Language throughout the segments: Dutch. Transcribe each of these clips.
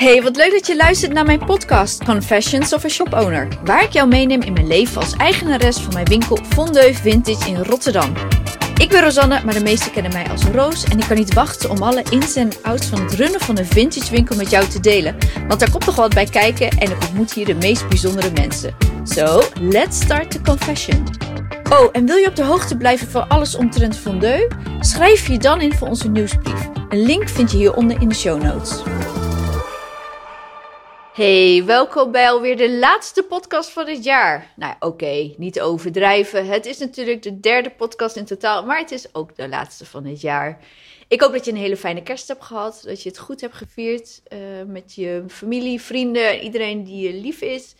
Hey, wat leuk dat je luistert naar mijn podcast Confessions of a Shop Owner, waar ik jou meeneem in mijn leven als eigenares van mijn winkel Fondeu Vintage in Rotterdam. Ik ben Rosanne, maar de meesten kennen mij als Roos en ik kan niet wachten om alle ins en outs van het runnen van een vintage winkel met jou te delen, want daar komt toch wat bij kijken en ik ontmoet hier de meest bijzondere mensen. So, let's start the confession. Oh, en wil je op de hoogte blijven van alles omtrent Fondeu? Schrijf je dan in voor onze nieuwsbrief. Een link vind je hieronder in de show notes. Hey, welkom bij alweer de laatste podcast van dit jaar. Nou oké, niet overdrijven. Het is natuurlijk de derde podcast in totaal, maar het is ook de laatste van dit jaar. Ik hoop dat je een hele fijne kerst hebt gehad, dat je het goed hebt gevierd uh, met je familie, vrienden, iedereen die je lief is.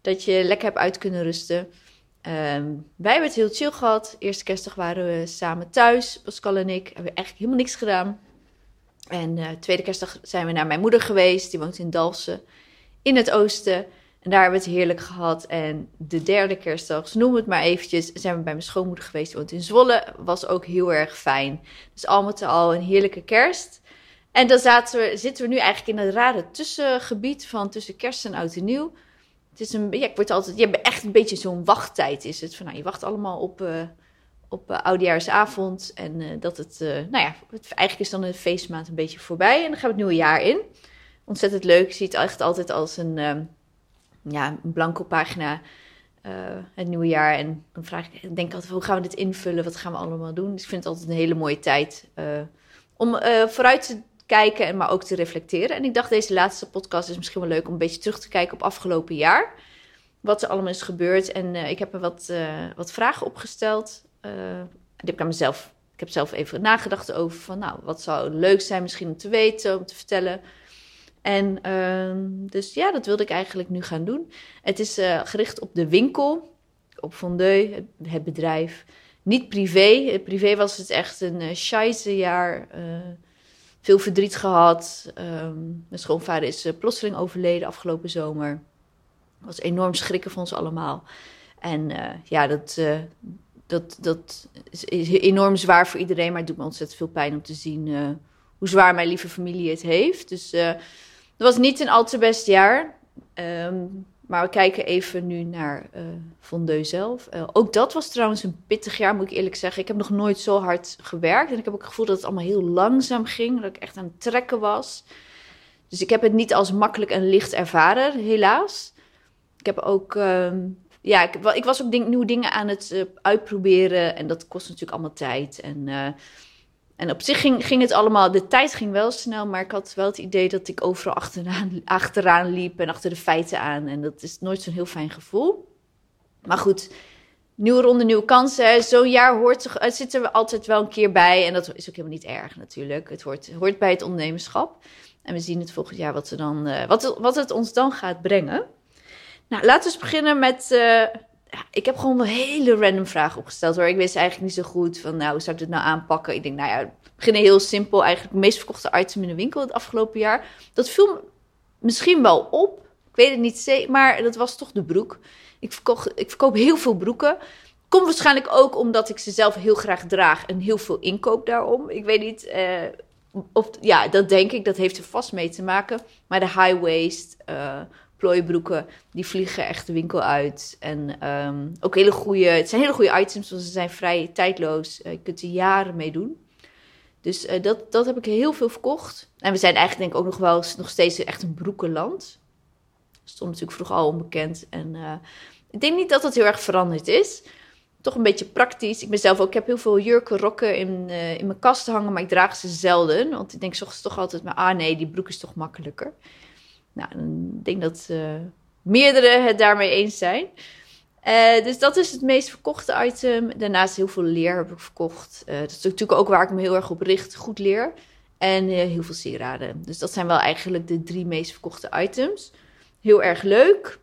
Dat je lekker hebt uit kunnen rusten. Um, wij hebben het heel chill gehad. Eerste kerstdag waren we samen thuis, Pascal en ik. Hebben eigenlijk helemaal niks gedaan. En uh, tweede kerstdag zijn we naar mijn moeder geweest, die woont in Dalsen in het oosten. En daar hebben we het heerlijk gehad. En de derde kerstdag, noem het maar eventjes, zijn we bij mijn schoonmoeder geweest. Want in Zwolle was ook heel erg fijn. Dus al met al een heerlijke kerst. En dan zaten we, zitten we nu eigenlijk in het rare tussengebied van tussen kerst en oud en nieuw. Het is een, ja, ik word altijd, je hebt echt een beetje zo'n wachttijd is het. Van, nou, je wacht allemaal op, uh, op uh, oudejaarsavond. En uh, dat het, nou ja, het, eigenlijk is dan de feestmaand een beetje voorbij. En dan gaan we het nieuwe jaar in ontzettend leuk. Zie het echt altijd als een, um, ja, een blanco pagina. Uh, het nieuwe jaar. En dan vraag ik, denk altijd, hoe gaan we dit invullen? Wat gaan we allemaal doen? Dus ik vind het altijd een hele mooie tijd uh, om uh, vooruit te kijken, en maar ook te reflecteren. En ik dacht, deze laatste podcast is misschien wel leuk om een beetje terug te kijken op afgelopen jaar. Wat er allemaal is gebeurd. En ik heb er wat, wat vragen opgesteld. die ik aan mezelf. Ik heb zelf even nagedacht over van, nou, wat zou leuk zijn misschien om te weten, om te vertellen. En uh, dus ja, dat wilde ik eigenlijk nu gaan doen. Het is uh, gericht op de winkel, op Fondeu, het, het, bedrijf. Niet privé. Privé was het echt een uh, jaar. Veel verdriet gehad. Um, mijn schoonvader is plotseling overleden afgelopen zomer. Dat was enorm schrikken voor ons allemaal. En ja, dat, dat, dat is enorm zwaar voor iedereen. Maar het doet me ontzettend veel pijn om te zien hoe zwaar mijn lieve familie het heeft. Dus het was niet een al te best jaar. Um, maar we kijken even nu naar uh, Fondeu zelf. Uh, ook dat was trouwens een pittig jaar, moet ik eerlijk zeggen. Ik heb nog nooit zo hard gewerkt. En ik heb ook het gevoel dat het allemaal heel langzaam ging. Dat ik echt aan het trekken was. Dus ik heb het niet als makkelijk en licht ervaren, helaas. Ik heb ook... Um, ja, ik, ik, was ook ding, nieuwe dingen aan het uh, uitproberen. En dat kost natuurlijk allemaal tijd. En en op zich ging, ging het allemaal, de tijd ging wel snel, maar ik had wel het idee dat ik overal achteraan, achteraan liep en achter de feiten aan. En dat is nooit zo'n heel fijn gevoel. Maar goed, nieuwe ronde, nieuwe kansen. Zo'n jaar hoort, het zit er altijd wel een keer bij. En dat is ook helemaal niet erg natuurlijk. Het hoort, hoort bij het ondernemerschap. En we zien het volgend jaar wat, we dan, uh, wat, wat het ons dan gaat brengen. Nou, laten we eens beginnen met ja, ik heb gewoon wel hele random vragen opgesteld hoor. Ik wist eigenlijk niet zo goed van, nou, hoe zou ik dit nou aanpakken? Ik denk, nou ja, beginnen heel simpel. Eigenlijk meest verkochte item in de winkel het afgelopen jaar. Dat viel misschien wel op. Ik weet het niet maar dat was toch de broek. Ik, verkocht, ik verkoop heel veel broeken. Komt waarschijnlijk ook omdat ik ze zelf heel graag draag en heel veel inkoop daarom. Ik weet niet, uh, of, ja, dat denk ik. Dat heeft er vast mee te maken. Maar de high waist, uh, plooibroeken, die vliegen echt de winkel uit. En um, ook hele goede, het zijn hele goede items, want ze zijn vrij tijdloos. Uh, je kunt er jaren mee doen. Dus uh, dat, dat heb ik heel veel verkocht. En we zijn eigenlijk denk ik ook nog wel nog steeds echt een broekenland. Stond natuurlijk vroeger al onbekend. En uh, ik denk niet dat dat heel erg veranderd is. Toch een beetje praktisch. Ik ben zelf ook, ik heb heel veel jurken, rokken in, in mijn kast hangen, maar ik draag ze zelden. Want ik denk soms toch altijd, maar ah nee, die broek is toch makkelijker. Nou, ik denk dat uh, meerdere het daarmee eens zijn. Uh, dus dat is het meest verkochte item. Daarnaast heel veel leer heb ik verkocht. Uh, dat is natuurlijk ook waar ik me heel erg op richt. Goed leer. En heel veel sieraden. Dus dat zijn wel eigenlijk de drie meest verkochte items. Heel erg leuk.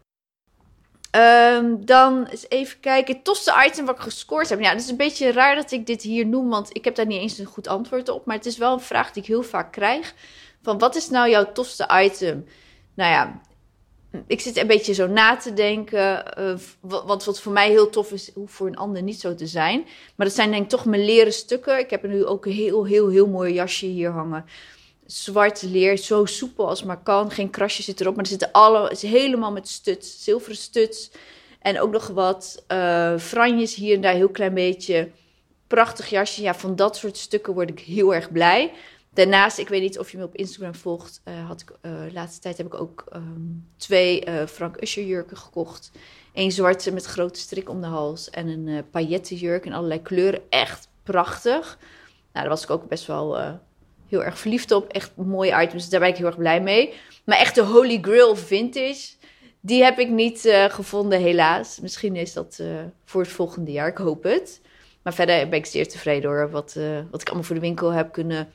Um, dan eens even kijken. Het tofste item wat ik gescoord heb. Ja, het is een beetje raar dat ik dit hier noem. Want ik heb daar niet eens een goed antwoord op. Maar het is wel een vraag die ik heel vaak krijg. Van wat is nou jouw tofste item? Nou ja, ik zit een beetje zo na te denken. Uh, wat, wat voor mij heel tof is, hoeft voor een ander niet zo te zijn. Maar dat zijn denk ik toch mijn leren stukken. Ik heb nu ook een heel, heel, heel mooi jasje hier hangen. zwart leer, zo soepel als maar kan. Geen krasjes zit erop, maar er zitten alle, is helemaal met stuts, zilveren stuts. En ook nog wat uh, franjes hier en daar, heel klein beetje. Prachtig jasje. Ja, van dat soort stukken word ik heel erg blij. Daarnaast, ik weet niet of je me op Instagram volgt, uh, had ik, uh, laatste tijd heb ik ook um, twee Frank Usher jurken gekocht. Eén zwarte met grote strik om de hals en een uh, paillettenjurk in allerlei kleuren. Echt prachtig. Nou, daar was ik ook best wel heel erg verliefd op. Echt mooie items, daar ben ik heel erg blij mee. Maar echt de Holy Grail Vintage, die heb ik niet gevonden helaas. Misschien is dat voor het volgende jaar, ik hoop het. Maar verder ben ik zeer tevreden hoor, wat, wat ik allemaal voor de winkel heb kunnen,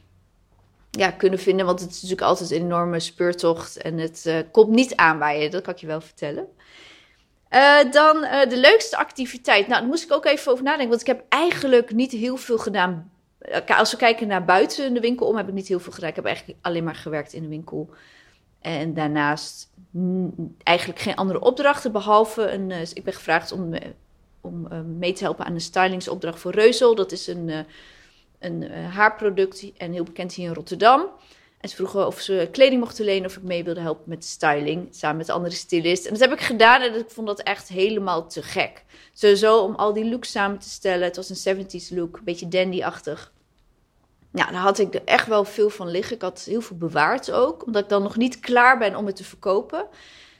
ja, kunnen vinden. Want het is natuurlijk altijd een enorme speurtocht en het komt niet aanwaaien, dat kan ik je wel vertellen. Uh, dan uh, de leukste activiteit. Nou, daar moest ik ook even over nadenken. Want ik heb eigenlijk niet heel veel gedaan. Als we kijken naar buiten de winkel om, heb ik niet heel veel gedaan. Ik heb eigenlijk alleen maar gewerkt in de winkel. En daarnaast eigenlijk geen andere opdrachten. Behalve een. Ik ben gevraagd om, om mee te helpen aan een stylingsopdracht voor Reuzel. Dat is een, een haarproduct en heel bekend hier in Rotterdam. En ze vroegen of ze kleding mochten lenen of ik mee wilde helpen met styling. Samen met de andere stylist. En dat heb ik gedaan en ik vond dat echt helemaal te gek. Sowieso om al die looks samen te stellen. Het was een 70s look, een beetje dandy-achtig. Ja, daar had ik er echt wel veel van liggen. Ik had heel veel bewaard ook. Omdat ik dan nog niet klaar ben om het te verkopen.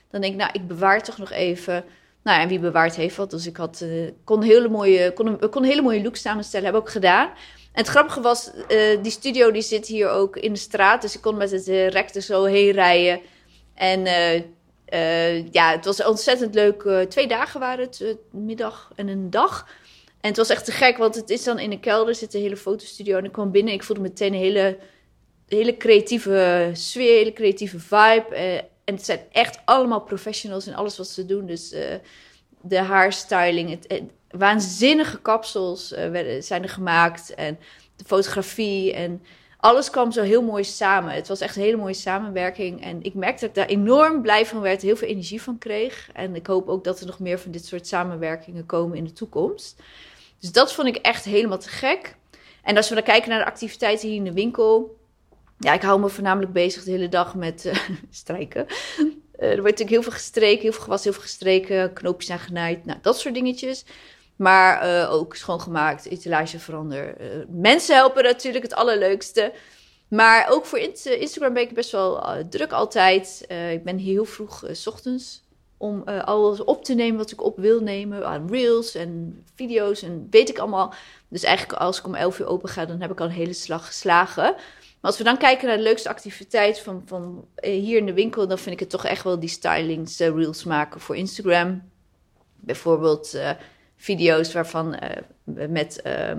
Dan denk ik, nou, ik bewaar toch nog even. Nou ja, en wie bewaard heeft wat. Dus ik had, uh, kon, hele mooie, kon, kon hele mooie looks samenstellen. Heb ik ook gedaan. Het grappige was, uh, die studio die zit hier ook in de straat. Dus ik kon met het uh, zo heen rijden. En uh, ja, het was ontzettend leuk. twee dagen waren het, middag en een dag. En het was echt te gek, want het is dan in de kelder, zit een hele fotostudio. En ik kwam binnen en ik voelde meteen een hele, hele creatieve sfeer, hele creatieve vibe. en het zijn echt allemaal professionals in alles wat ze doen. Dus de haarstyling, het waanzinnige kapsels uh, zijn er gemaakt. En de fotografie en alles kwam zo heel mooi samen. Het was echt een hele mooie samenwerking. En ik merkte dat ik daar enorm blij van werd, heel veel energie van kreeg. En ik hoop ook dat er nog meer van dit soort samenwerkingen komen in de toekomst. Dus dat vond ik echt helemaal te gek. En als we dan kijken naar de activiteiten hier in de winkel. Ja, ik hou me voornamelijk bezig de hele dag met uh, strijken. Uh, er wordt natuurlijk heel veel gestreken, heel veel gewassen, heel veel gestreken, knoopjes zijn genaaid, nou, dat soort dingetjes. Maar uh, ook schoongemaakt, etalage verander. Uh, mensen helpen natuurlijk het allerleukste. Maar ook voor Instagram ben ik best wel uh, druk altijd. ik ben heel vroeg s ochtends om alles op te nemen wat ik op wil nemen. Aan reels en video's en weet ik allemaal. Dus eigenlijk als ik om 11 uur open ga, dan heb ik al een hele slag geslagen. Maar als we dan kijken naar de leukste activiteit van, van hier in de winkel, dan vind ik het toch echt wel die stylings, reels maken voor Instagram. Bijvoorbeeld video's waarvan uh, met uh,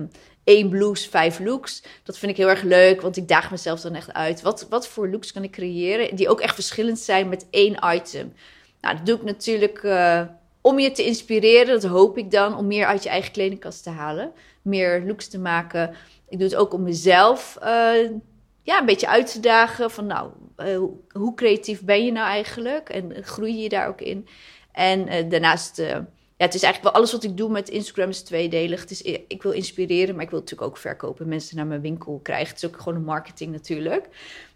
één blouse, vijf looks. Dat vind ik heel erg leuk, want ik daag mezelf dan echt uit. Wat, wat voor looks kan ik creëren die ook echt verschillend zijn met één item? Nou, dat doe ik natuurlijk uh, om je te inspireren. Dat hoop ik dan, om meer uit je eigen kledingkast te halen. Meer looks te maken. Ik doe het ook om mezelf ja, een beetje uit te dagen. Van nou, hoe creatief ben je nou eigenlijk? En groei je daar ook in? En daarnaast ja, het is eigenlijk wel alles wat ik doe met Instagram is tweedelig. Het is, ik wil inspireren, maar ik wil natuurlijk ook verkopen. Mensen naar mijn winkel krijgen. Het is ook gewoon een marketing natuurlijk.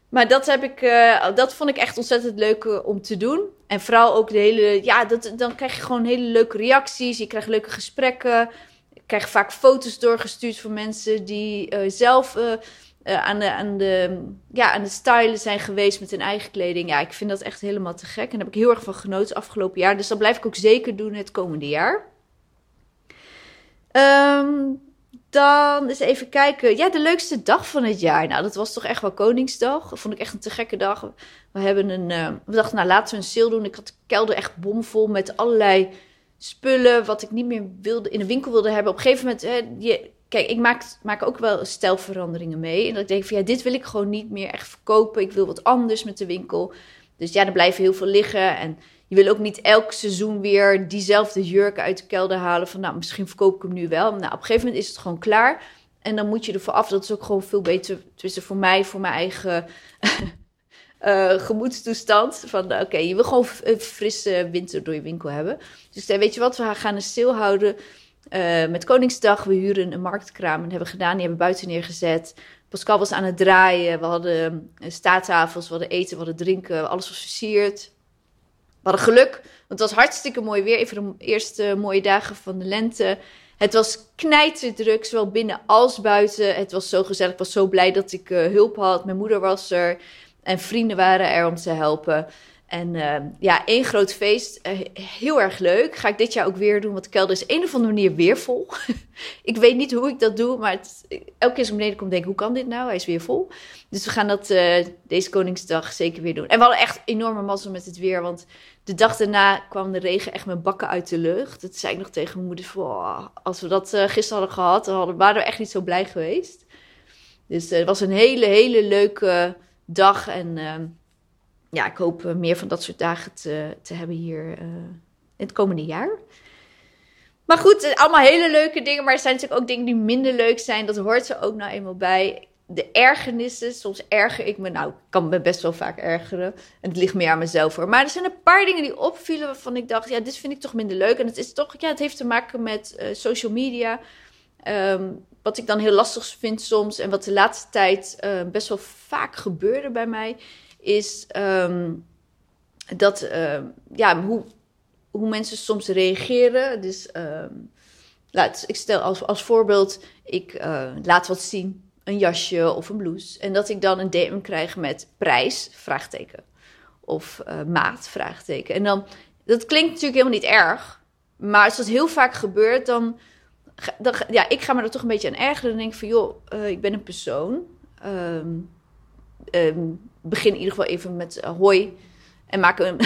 Maar dat, heb ik, uh, dat vond ik echt ontzettend leuk uh, om te doen. En vooral ook de hele. Ja, dat, dan krijg je gewoon hele leuke reacties. Je krijgt leuke gesprekken. Ik krijg vaak foto's doorgestuurd van mensen die uh, zelf aan, de, aan, de, ja, aan de stylen zijn geweest met hun eigen kleding. Ja, ik vind dat echt helemaal te gek. En daar heb ik heel erg van genoten afgelopen jaar. Dus dat blijf ik ook zeker doen het komende jaar. Um, dan eens even kijken. Ja, de leukste dag van het jaar. Nou, dat was toch echt wel Koningsdag. Dat vond ik echt een te gekke dag. We, hebben een, uh, we dachten, nou laten we een sale doen. Ik had de kelder echt bomvol met allerlei spullen. Wat ik niet meer wilde, in de winkel wilde hebben. Op een gegeven moment, hè, Kijk, ik maak, maak ook wel stijlveranderingen mee. En dat ik denk van ja, dit wil ik gewoon niet meer echt verkopen. Ik wil wat anders met de winkel. Dus ja, er blijven heel veel liggen. En je wil ook niet elk seizoen weer diezelfde jurk uit de kelder halen. Van nou, misschien verkoop ik hem nu wel. Nou, op een gegeven moment is het gewoon klaar. En dan moet je ervoor af. Dat is ook gewoon veel beter. Tussen voor mij, voor mijn eigen uh, gemoedstoestand. Van oké, je wil gewoon een frisse winter door je winkel hebben. Dus weet je wat, we gaan een stil houden. Uh, met Koningsdag, we huren een marktkraam en hebben gedaan. Die hebben buiten neergezet. Pascal was aan het draaien. We hadden uh, staattafels, we hadden eten, we hadden drinken. Alles was versierd. We hadden geluk, want het was hartstikke mooi weer. Even de eerste mooie dagen van de lente. Het was knijterdruk, zowel binnen als buiten. Het was zo gezellig. Ik was zo blij dat ik uh, hulp had. Mijn moeder was er en vrienden waren er om te helpen. En uh, ja, één groot feest. Uh, heel erg leuk. Ga ik dit jaar ook weer doen, want de kelder is een of andere manier weer vol. ik weet niet hoe ik dat doe, maar elke keer als ik beneden kom, denk ik, hoe kan dit nou? Hij is weer vol. Dus we gaan dat uh, deze Koningsdag zeker weer doen. En we hadden echt enorme mazzel met het weer, want de dag daarna kwam de regen echt met bakken uit de lucht. Dat zei ik nog tegen mijn moeder, oh, als we dat gisteren hadden gehad, dan hadden, waren we echt niet zo blij geweest. Dus het was een hele, hele leuke dag en ehm, ja, ik hoop meer van dat soort dagen te, te hebben hier uh, in het komende jaar. Maar goed, allemaal hele leuke dingen. Maar er zijn natuurlijk ook dingen die minder leuk zijn. Dat hoort er ook nou eenmaal bij. De ergernissen. Soms erger ik me. Nou, ik kan me best wel vaak ergeren. En het ligt meer aan mezelf hoor. Maar er zijn een paar dingen die opvielen waarvan ik dacht... Ja, dit vind ik toch minder leuk. En het is toch... Ja, het heeft te maken met uh, social media. Um, wat ik dan heel lastig vind soms. En wat de laatste tijd best wel vaak gebeurde bij mij is um, dat, uh, ja, hoe, hoe mensen soms reageren. Dus um, laat, ik stel als, als voorbeeld, ik uh, laat wat zien, een jasje of een blouse. En dat ik dan een DM krijg met prijs, vraagteken. Of uh, maat, vraagteken. En dan, dat klinkt natuurlijk helemaal niet erg. Maar als dat heel vaak gebeurt, dan, dan ja, ik ga me er toch een beetje aan ergeren. Dan denk ik van, joh, ik ben een persoon. Um, um, begin in ieder geval even met uh, hoi. En maak een,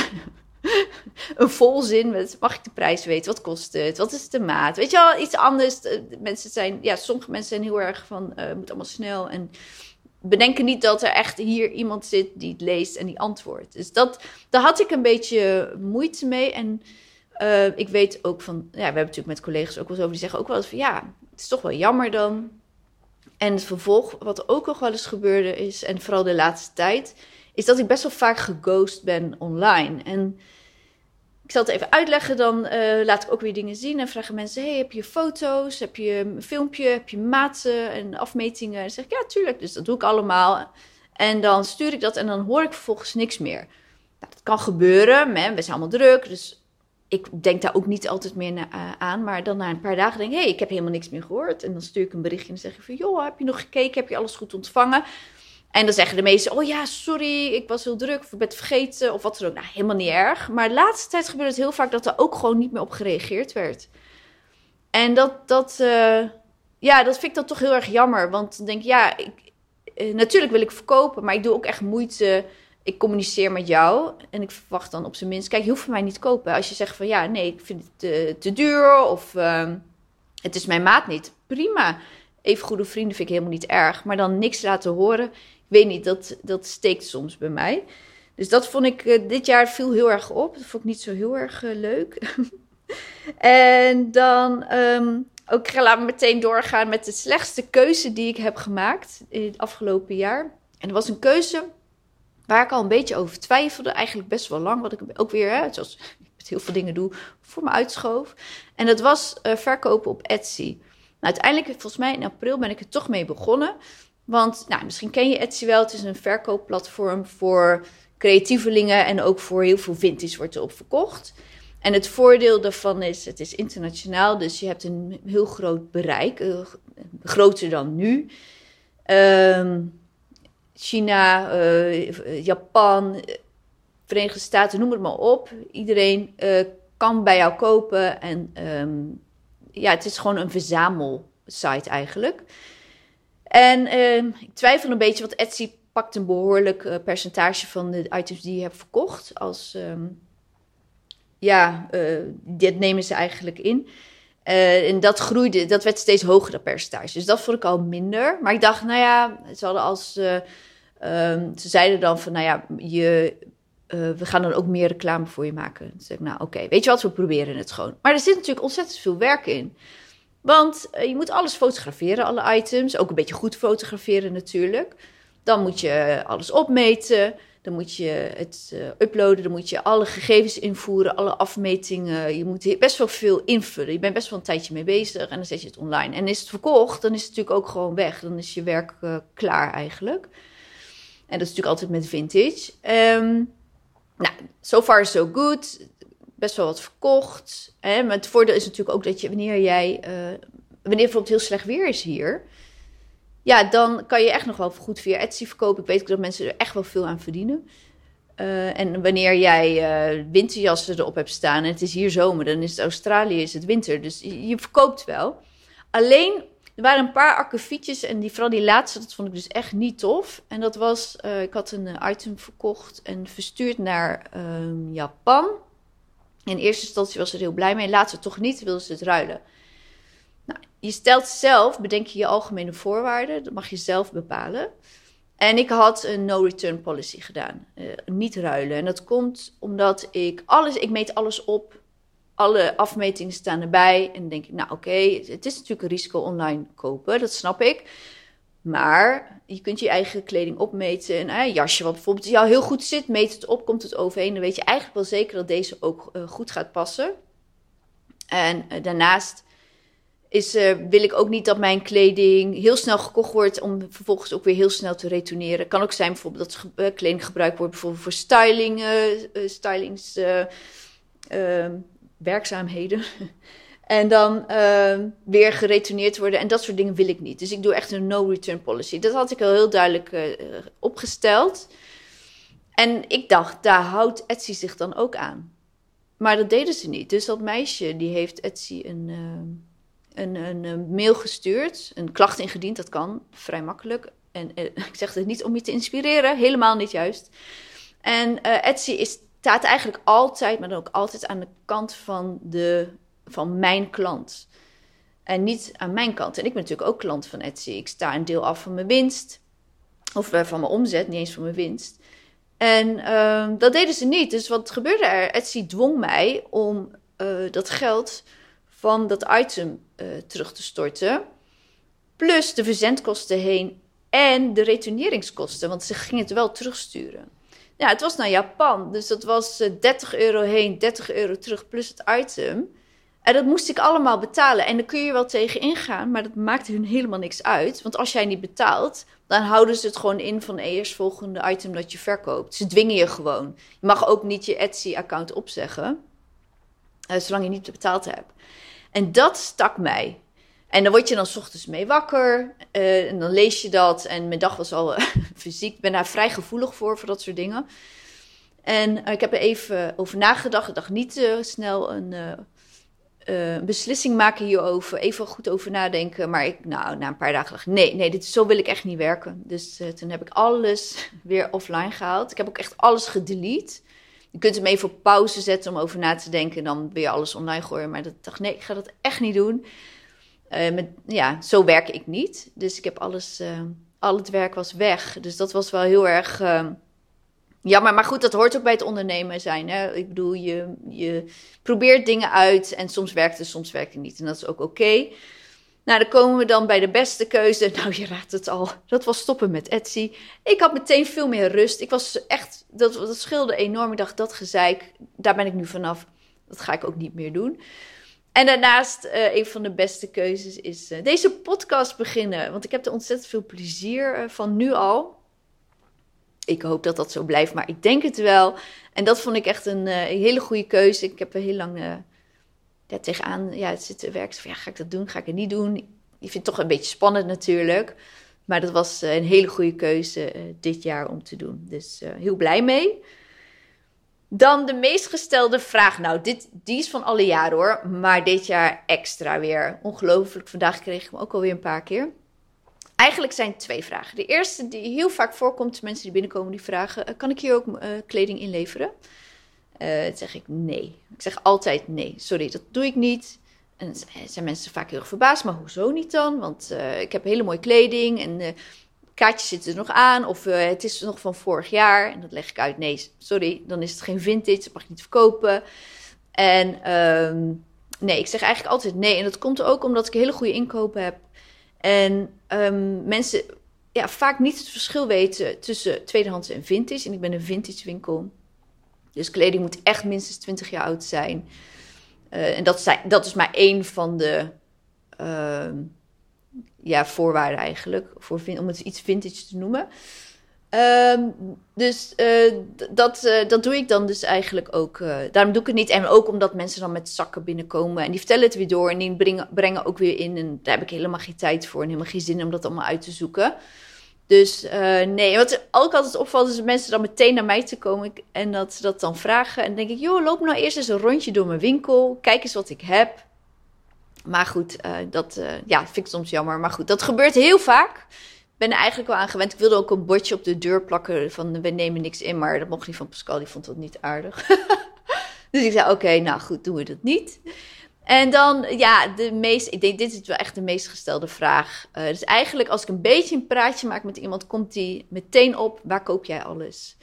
een volzin met: mag ik de prijs weten? Wat kost het? Wat is de maat? Weet je wel, iets anders. Mensen zijn, ja, sommige mensen zijn heel erg van: uh, moet allemaal snel. En bedenken niet dat er echt hier iemand zit die het leest en die antwoordt. Dus dat, daar had ik een beetje moeite mee. En ik weet ook van, ja, we hebben natuurlijk met collega's ook wel eens over, die zeggen ook wel eens van ja, het is toch wel jammer dan en het vervolg, wat ook nog wel eens gebeurde is, en vooral de laatste tijd, is dat ik best wel vaak geghost ben online. En ik zal het even uitleggen, dan uh, laat ik ook weer dingen zien en vragen mensen: hey, heb je foto's? Heb je een filmpje? Heb je maten en afmetingen? En zeg ik: ja, tuurlijk. Dus dat doe ik allemaal. En dan stuur ik dat en dan hoor ik vervolgens niks meer. Nou, dat kan gebeuren, we zijn allemaal druk. Dus ik denk daar ook niet altijd meer uh, aan. Maar dan na een paar dagen denk ik, hé, hey, ik heb helemaal niks meer gehoord. En dan stuur ik een berichtje en zeg ik van, joh, heb je nog gekeken? Heb je alles goed ontvangen? En dan zeggen de meesten, oh ja, sorry, ik was heel druk of ik ben het vergeten of wat dan ook. Nou, helemaal niet erg. Maar de laatste tijd gebeurt het heel vaak dat er ook gewoon niet meer op gereageerd werd. En dat, dat, uh, ja, dat vind ik dan toch heel erg jammer. Want dan denk ik, ja, ik, uh, natuurlijk wil ik verkopen, maar ik doe ook echt moeite ik communiceer met jou en ik verwacht dan op zijn minst, kijk, je hoeft van mij niet te kopen. Als je zegt van ja, nee, ik vind het te, duur of uh, het is mijn maat niet, prima. Even goede vrienden vind ik helemaal niet erg, maar dan niks laten horen, ik weet niet, dat, dat steekt soms bij mij. Dus dat vond ik uh, dit jaar viel heel erg op. Dat vond ik niet zo heel erg uh, leuk. en dan um, ook laat me meteen doorgaan met de slechtste keuze die ik heb gemaakt in het afgelopen jaar. En dat was een keuze Waar ik al een beetje over twijfelde, eigenlijk best wel lang. Wat ik ook weer, hè, zoals ik met heel veel dingen doe, voor me uitschoof. En dat was uh, verkopen op Etsy. Nou, uiteindelijk, volgens mij in april, ben ik er toch mee begonnen. Want nou, misschien ken je Etsy wel. Het is een verkoopplatform voor creatievelingen en ook voor heel veel vintage wordt erop verkocht. En het voordeel daarvan is, het is internationaal, dus je hebt een heel groot bereik, uh, groter dan nu. Um, China, uh, Japan, Verenigde Staten, noem het maar op. Iedereen uh, kan bij jou kopen. En um, ja, het is gewoon een verzamelsite eigenlijk. En uh, ik twijfel een beetje, want Etsy pakt een behoorlijk uh, percentage van de items die je hebt verkocht. Als, um, ja, dit nemen ze eigenlijk in. Uh, en dat groeide, dat werd steeds hoger, dat percentage. Dus dat vond ik al minder. Maar ik dacht, nou ja, ze hadden als. Uh, um, ze zeiden dan van, nou ja, je, uh, we gaan dan ook meer reclame voor je maken. Dus ik, nou oké, weet je wat, we proberen het gewoon. Maar er zit natuurlijk ontzettend veel werk in. Want je moet alles fotograferen, alle items. Ook een beetje goed fotograferen natuurlijk. Dan moet je alles opmeten. Dan moet je het uh, uploaden, dan moet je alle gegevens invoeren, alle afmetingen. Je moet best wel veel invullen. Je bent best wel een tijdje mee bezig en dan zet je het online. En is het verkocht, dan is het natuurlijk ook gewoon weg. Dan is je werk uh, klaar eigenlijk. En dat is natuurlijk altijd met vintage. Um, nou, so far so good. Best wel wat verkocht. Hè? Maar het voordeel is natuurlijk ook dat je, wanneer jij, uh, wanneer bijvoorbeeld heel slecht weer is hier, ja, dan kan je echt nog wel goed via Etsy verkopen. Ik weet dat mensen er echt wel veel aan verdienen. Uh, en wanneer jij uh, winterjassen erop hebt staan en het is hier zomer, dan is het Australië is het winter. Dus je, verkoopt wel. Alleen, er waren een paar akkefietjes en die, vooral die laatste, dat vond ik dus echt niet tof. En dat was, uh, ik had een item verkocht en verstuurd naar ehm, Japan. In eerste instantie was ze er heel blij mee, later toch niet, wilden ze het ruilen. Je stelt zelf, bedenk je je algemene voorwaarden, dat mag je zelf bepalen. En ik had een no-return policy gedaan, uh, niet ruilen. En dat komt omdat ik alles, ik meet alles op, alle afmetingen staan erbij. En dan denk ik, nou oké, het is natuurlijk een risico online kopen, dat snap ik. Maar je kunt je eigen kleding opmeten. En een jasje wat bijvoorbeeld jou heel goed zit, meet het op, komt het overheen. Dan weet je eigenlijk wel zeker dat deze ook uh, goed gaat passen. En daarnaast is, uh, wil ik ook niet dat mijn kleding heel snel gekocht wordt om vervolgens ook weer heel snel te retourneren. Kan ook zijn bijvoorbeeld dat uh, kleding gebruikt wordt bijvoorbeeld voor styling, uh, stylings, ehm, werkzaamheden. en dan ehm, weer geretourneerd worden en dat soort dingen wil ik niet. Dus ik doe echt een no-return policy. Dat had ik al heel duidelijk opgesteld. En ik dacht, daar houdt Etsy zich dan ook aan. Maar dat deden ze niet. Dus dat meisje die heeft Etsy een ehm, een, een, mail gestuurd, een klacht ingediend, dat kan vrij makkelijk. En eh, ik zeg het niet om je te inspireren, helemaal niet juist. En uh, Etsy is, staat eigenlijk altijd, maar dan ook altijd aan de kant van, de, van mijn klant. En niet aan mijn kant. En ik ben natuurlijk ook klant van Etsy. Ik sta een deel af van mijn winst. Of uh, van mijn omzet, niet eens van mijn winst. En uh, dat deden ze niet. Dus wat gebeurde er? Etsy dwong mij om uh, dat geld van dat item uh, terug te storten. Plus de verzendkosten heen en de retourneringskosten, want ze gingen het wel terugsturen. Ja, het was naar Japan, dus dat was 30 eh, euro heen, 30 euro terug plus het item. En dat moest ik allemaal betalen. En daar kun je wel tegen ingaan, maar dat maakt hun helemaal niks uit. Want als jij niet betaalt, dan houden ze het gewoon in van eerst volgende item dat je verkoopt. Ze dwingen je gewoon. Je mag ook niet je Etsy-account opzeggen, uh, zolang je niet betaald hebt. En dat stak mij. En dan word je dan s ochtends mee wakker. Uh, en dan lees je dat. En mijn dag was al fysiek. Ik ben daar vrij gevoelig voor, voor dat soort dingen. En uh, ik heb er even over nagedacht. Ik dacht niet snel een beslissing maken hierover. Even goed over nadenken. Maar ik, nou, na een paar dagen dacht nee, nee, dit, zo wil ik echt niet werken. Dus toen heb ik alles weer offline gehaald. Ik heb ook echt alles gedelete. Je kunt hem even op pauze zetten om over na te denken. Dan weer alles online gooien. Maar dat dacht nee, ik ga dat echt niet doen. Uh, met, ja, zo werk ik niet. Dus ik heb alles, uh, al het werk was weg. Dus dat was wel heel erg uh, jammer. Maar goed, dat hoort ook bij het ondernemen zijn. Hè? Ik bedoel, je, je probeert dingen uit en soms werkt het, soms werkt het niet. En dat is ook oké. Nou, dan komen we dan bij de beste keuze. Nou, je raadt het al. Dat was stoppen met Etsy. Ik had meteen veel meer rust. Ik was echt, dat, dat scheelde enorm. Ik dacht, dat gezeik, daar ben ik nu vanaf. Dat ga ik ook niet meer doen. En daarnaast, uh, een van de beste keuzes is uh, deze podcast beginnen. Want ik heb er ontzettend veel plezier uh, van nu al. Ik hoop dat dat zo blijft, maar ik denk het wel. En dat vond ik echt een hele goede keuze. Ik heb er heel lang ja, tegenaan ja, het zit werkt. Ja, ga ik dat doen? Ga ik het niet doen? Je vindt het toch een beetje spannend natuurlijk. Maar dat was een hele goede keuze dit jaar om te doen. Dus heel blij mee. Dan de meest gestelde vraag. Nou, dit, die is van alle jaren hoor. Maar dit jaar extra weer. Ongelooflijk. Vandaag kreeg ik hem ook alweer een paar keer. Eigenlijk zijn twee vragen. De eerste die heel vaak voorkomt, mensen die binnenkomen, die vragen: kan ik hier ook kleding inleveren? Dan zeg ik nee. Ik zeg altijd nee. Sorry, dat doe ik niet. En zijn mensen vaak heel erg verbaasd. Maar hoezo niet dan? Want uh, ik heb hele mooie kleding en uh, kaartjes zitten er nog aan. Of het is nog van vorig jaar. En dat leg ik uit. Nee, sorry, dan is het geen vintage. Dat mag je niet verkopen. En um, nee, ik zeg eigenlijk altijd nee. En dat komt ook omdat ik hele goede inkopen heb. En um, mensen ja, vaak niet het verschil weten tussen tweedehands en vintage. En ik ben een vintage winkel. Dus kleding moet echt minstens 20 jaar oud zijn. Uh, en dat, zijn, dat is maar één van de uh, ja, voorwaarden eigenlijk. Voor, om het iets vintage te noemen. Um, dus uh, dat, uh, dat doe ik dan dus eigenlijk ook. Daarom doe ik het niet. En ook omdat mensen dan met zakken binnenkomen. En die vertellen het weer door. En die brengen, brengen ook weer in. En daar heb ik helemaal geen tijd voor. En helemaal geen zin om dat allemaal uit te zoeken. Dus nee, wat ook altijd opvalt is dat mensen dan meteen naar mij te komen. En dat ze dat dan vragen. En dan denk ik, joh, loop nou eerst eens een rondje door mijn winkel. Kijk eens wat ik heb. Maar goed, dat ja, vind ik soms jammer. Maar goed, dat gebeurt heel vaak ben er eigenlijk wel aan gewend. Ik wilde ook een bordje op de deur plakken van we nemen niks in, maar dat mocht niet van Pascal, die vond dat niet aardig. dus ik zei oké, nou goed, doen we dat niet. En dan, ja, de meest, ik denk, dit is wel echt de meest gestelde vraag. Uh, dus eigenlijk, als ik een beetje een praatje maak met iemand, komt die meteen op: waar koop jij alles?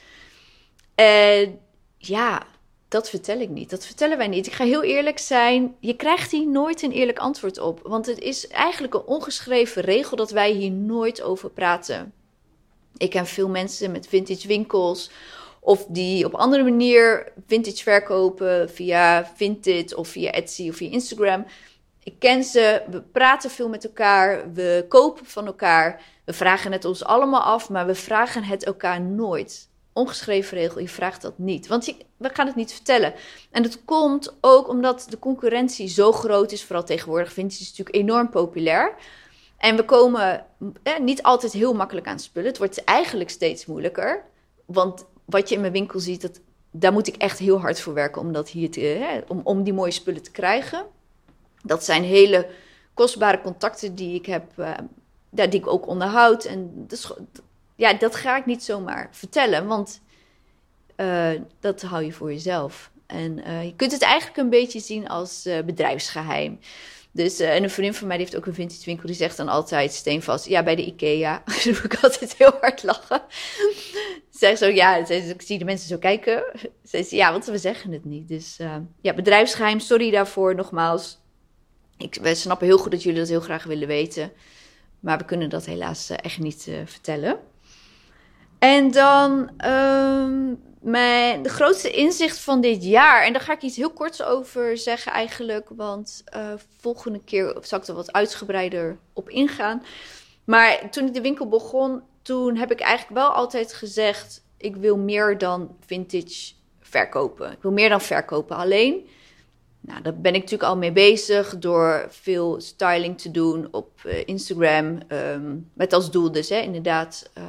En ja, dat vertel ik niet. Dat vertellen wij niet. Ik ga heel eerlijk zijn. Je krijgt hier nooit een eerlijk antwoord op. Want het is eigenlijk een ongeschreven regel dat wij hier nooit over praten. Ik ken veel mensen met vintage winkels. Of die op andere manier vintage verkopen via Vintage of via Etsy of via Instagram. Ik ken ze, we praten veel met elkaar, we kopen van elkaar. We vragen het ons allemaal af, maar we vragen het elkaar nooit ongeschreven regel, je vraagt dat niet. Want je, we gaan het niet vertellen. En dat komt ook omdat de concurrentie zo groot is, vooral tegenwoordig vindt het natuurlijk enorm populair. En we komen eh, niet altijd heel makkelijk aan spullen. Het wordt eigenlijk steeds moeilijker. Want wat je in mijn winkel ziet, dat, daar moet ik echt heel hard voor werken om, dat hier te, eh, om, om die mooie spullen te krijgen. Dat zijn hele kostbare contacten die ik heb, uh, die ik ook onderhoud. En dat, ja, dat ga ik niet zomaar vertellen, want uh, dat hou je voor jezelf. En uh, je kunt het eigenlijk een beetje zien als bedrijfsgeheim. Dus, en een vriend van mij heeft ook een vintage winkel, die zegt dan altijd steenvast, ja, bij de IKEA. Dan moet ik altijd heel hard lachen. Zeg zo, ja, ik zie de mensen zo kijken. Ze ja, want we zeggen het niet. Dus ja, bedrijfsgeheim, sorry daarvoor nogmaals. Ik, we snappen heel goed dat jullie dat heel graag willen weten. Maar we kunnen dat helaas echt niet vertellen. En dan um, mijn, de grootste inzicht van dit jaar. En daar ga ik iets heel korts over zeggen eigenlijk. Want volgende keer zal ik er wat uitgebreider op ingaan. Maar toen ik de winkel begon, toen heb ik eigenlijk wel altijd gezegd... ik wil meer dan vintage verkopen. Ik wil meer dan verkopen alleen. Nou, daar ben ik natuurlijk al mee bezig door veel styling te doen op uh, Instagram. Um, met als doel dus hè, inderdaad uh,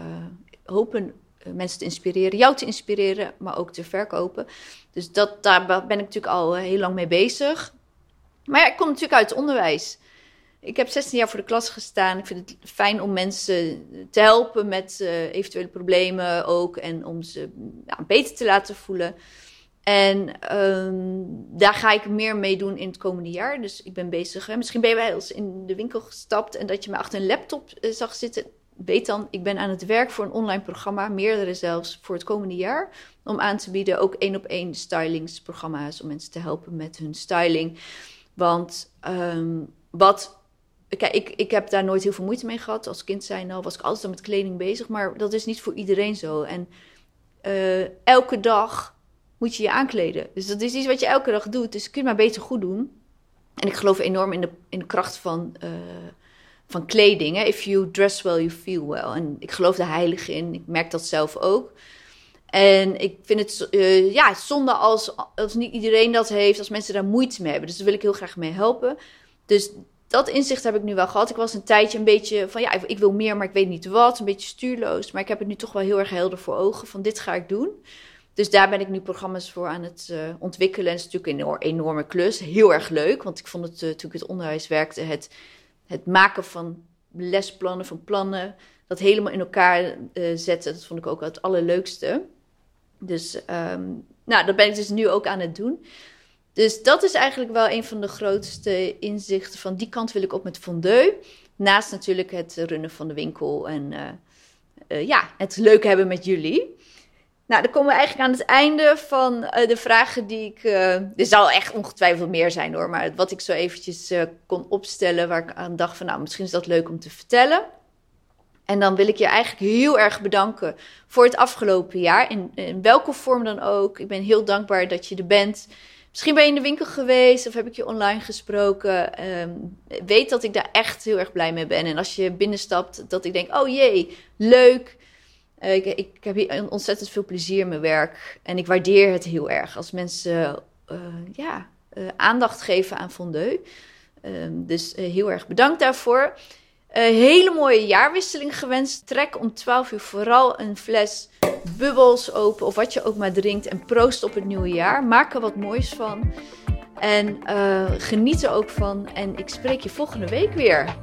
hopen eh, mensen te inspireren, jou te inspireren, maar ook te verkopen. Dus dat, daar ben ik natuurlijk al eh, heel lang mee bezig. Maar ik kom natuurlijk uit het onderwijs. Ik heb 16 jaar voor de klas gestaan. Ik vind het fijn om mensen te helpen met uh, eventuele problemen ook. En om ze ja, beter te laten voelen. En um, daar ga ik meer mee doen in het komende jaar. Dus ik ben bezig. Misschien ben je wel eens in de winkel gestapt en dat je me achter een laptop uh, zag zitten weet dan, ik ben aan het werk voor een online programma, meerdere zelfs voor het komende jaar, om aan te bieden ook één op één stylingsprogramma's om mensen te helpen met hun styling. Want um, wat, kijk, ik, ik heb daar nooit heel veel moeite mee gehad. Als kind zijn al was ik altijd al met kleding bezig, maar dat is niet voor iedereen zo. En uh, elke dag moet je je aankleden. Dus dat is iets wat je elke dag doet. Dus kun je maar beter goed doen. En ik geloof enorm in de, in de kracht van. Uh, van kleding. Hè? If you dress well, you feel well. En ik geloof er heilig in. Ik merk dat zelf ook. En ik vind het uh, ja, zonde als, als niet iedereen dat heeft, als mensen daar moeite mee hebben. Dus daar wil ik heel graag mee helpen. Dus dat inzicht heb ik nu wel gehad. Ik was een tijdje een beetje van ja, ik wil meer, maar ik weet niet wat. Een beetje stuurloos. Maar ik heb het nu toch wel heel erg helder voor ogen van dit ga ik doen. Dus daar ben ik nu programma's voor aan het uh, ontwikkelen. En het is natuurlijk een enorme klus. Heel erg leuk, want ik vond het uh, toen ik het onderwijs werkte, het het maken van lesplannen, van plannen, dat helemaal in elkaar uh, zetten, dat vond ik ook het allerleukste. Dus um, nou, dat ben ik dus nu ook aan het doen. Dus dat is eigenlijk wel een van de grootste inzichten. Van die kant wil ik op met Fondeu. Naast natuurlijk het runnen van de winkel en uh, uh, ja, het leuk hebben met jullie. Nou, dan komen we eigenlijk aan het einde van uh, de vragen die ik. Er zal echt ongetwijfeld meer zijn hoor, maar wat ik zo eventjes kon opstellen, waar ik aan dacht van, nou, misschien is dat leuk om te vertellen. En dan wil ik je eigenlijk heel erg bedanken voor het afgelopen jaar. In, in welke vorm dan ook. Ik ben heel dankbaar dat je er bent. Misschien ben je in de winkel geweest of heb ik je online gesproken. Ehm, weet dat ik daar echt heel erg blij mee ben. En als je binnenstapt, dat ik denk: oh jee, leuk. Uh, ik, ik, heb hier ontzettend veel plezier in mijn werk. En ik waardeer het heel erg als mensen uh, ja, uh, aandacht geven aan fondue. Um, dus heel erg bedankt daarvoor. hele mooie jaarwisseling gewenst. Trek om 12 uur vooral een fles bubbels open of wat je ook maar drinkt. En proost op het nieuwe jaar. Maak er wat moois van. En geniet er ook van. En ik spreek je volgende week weer.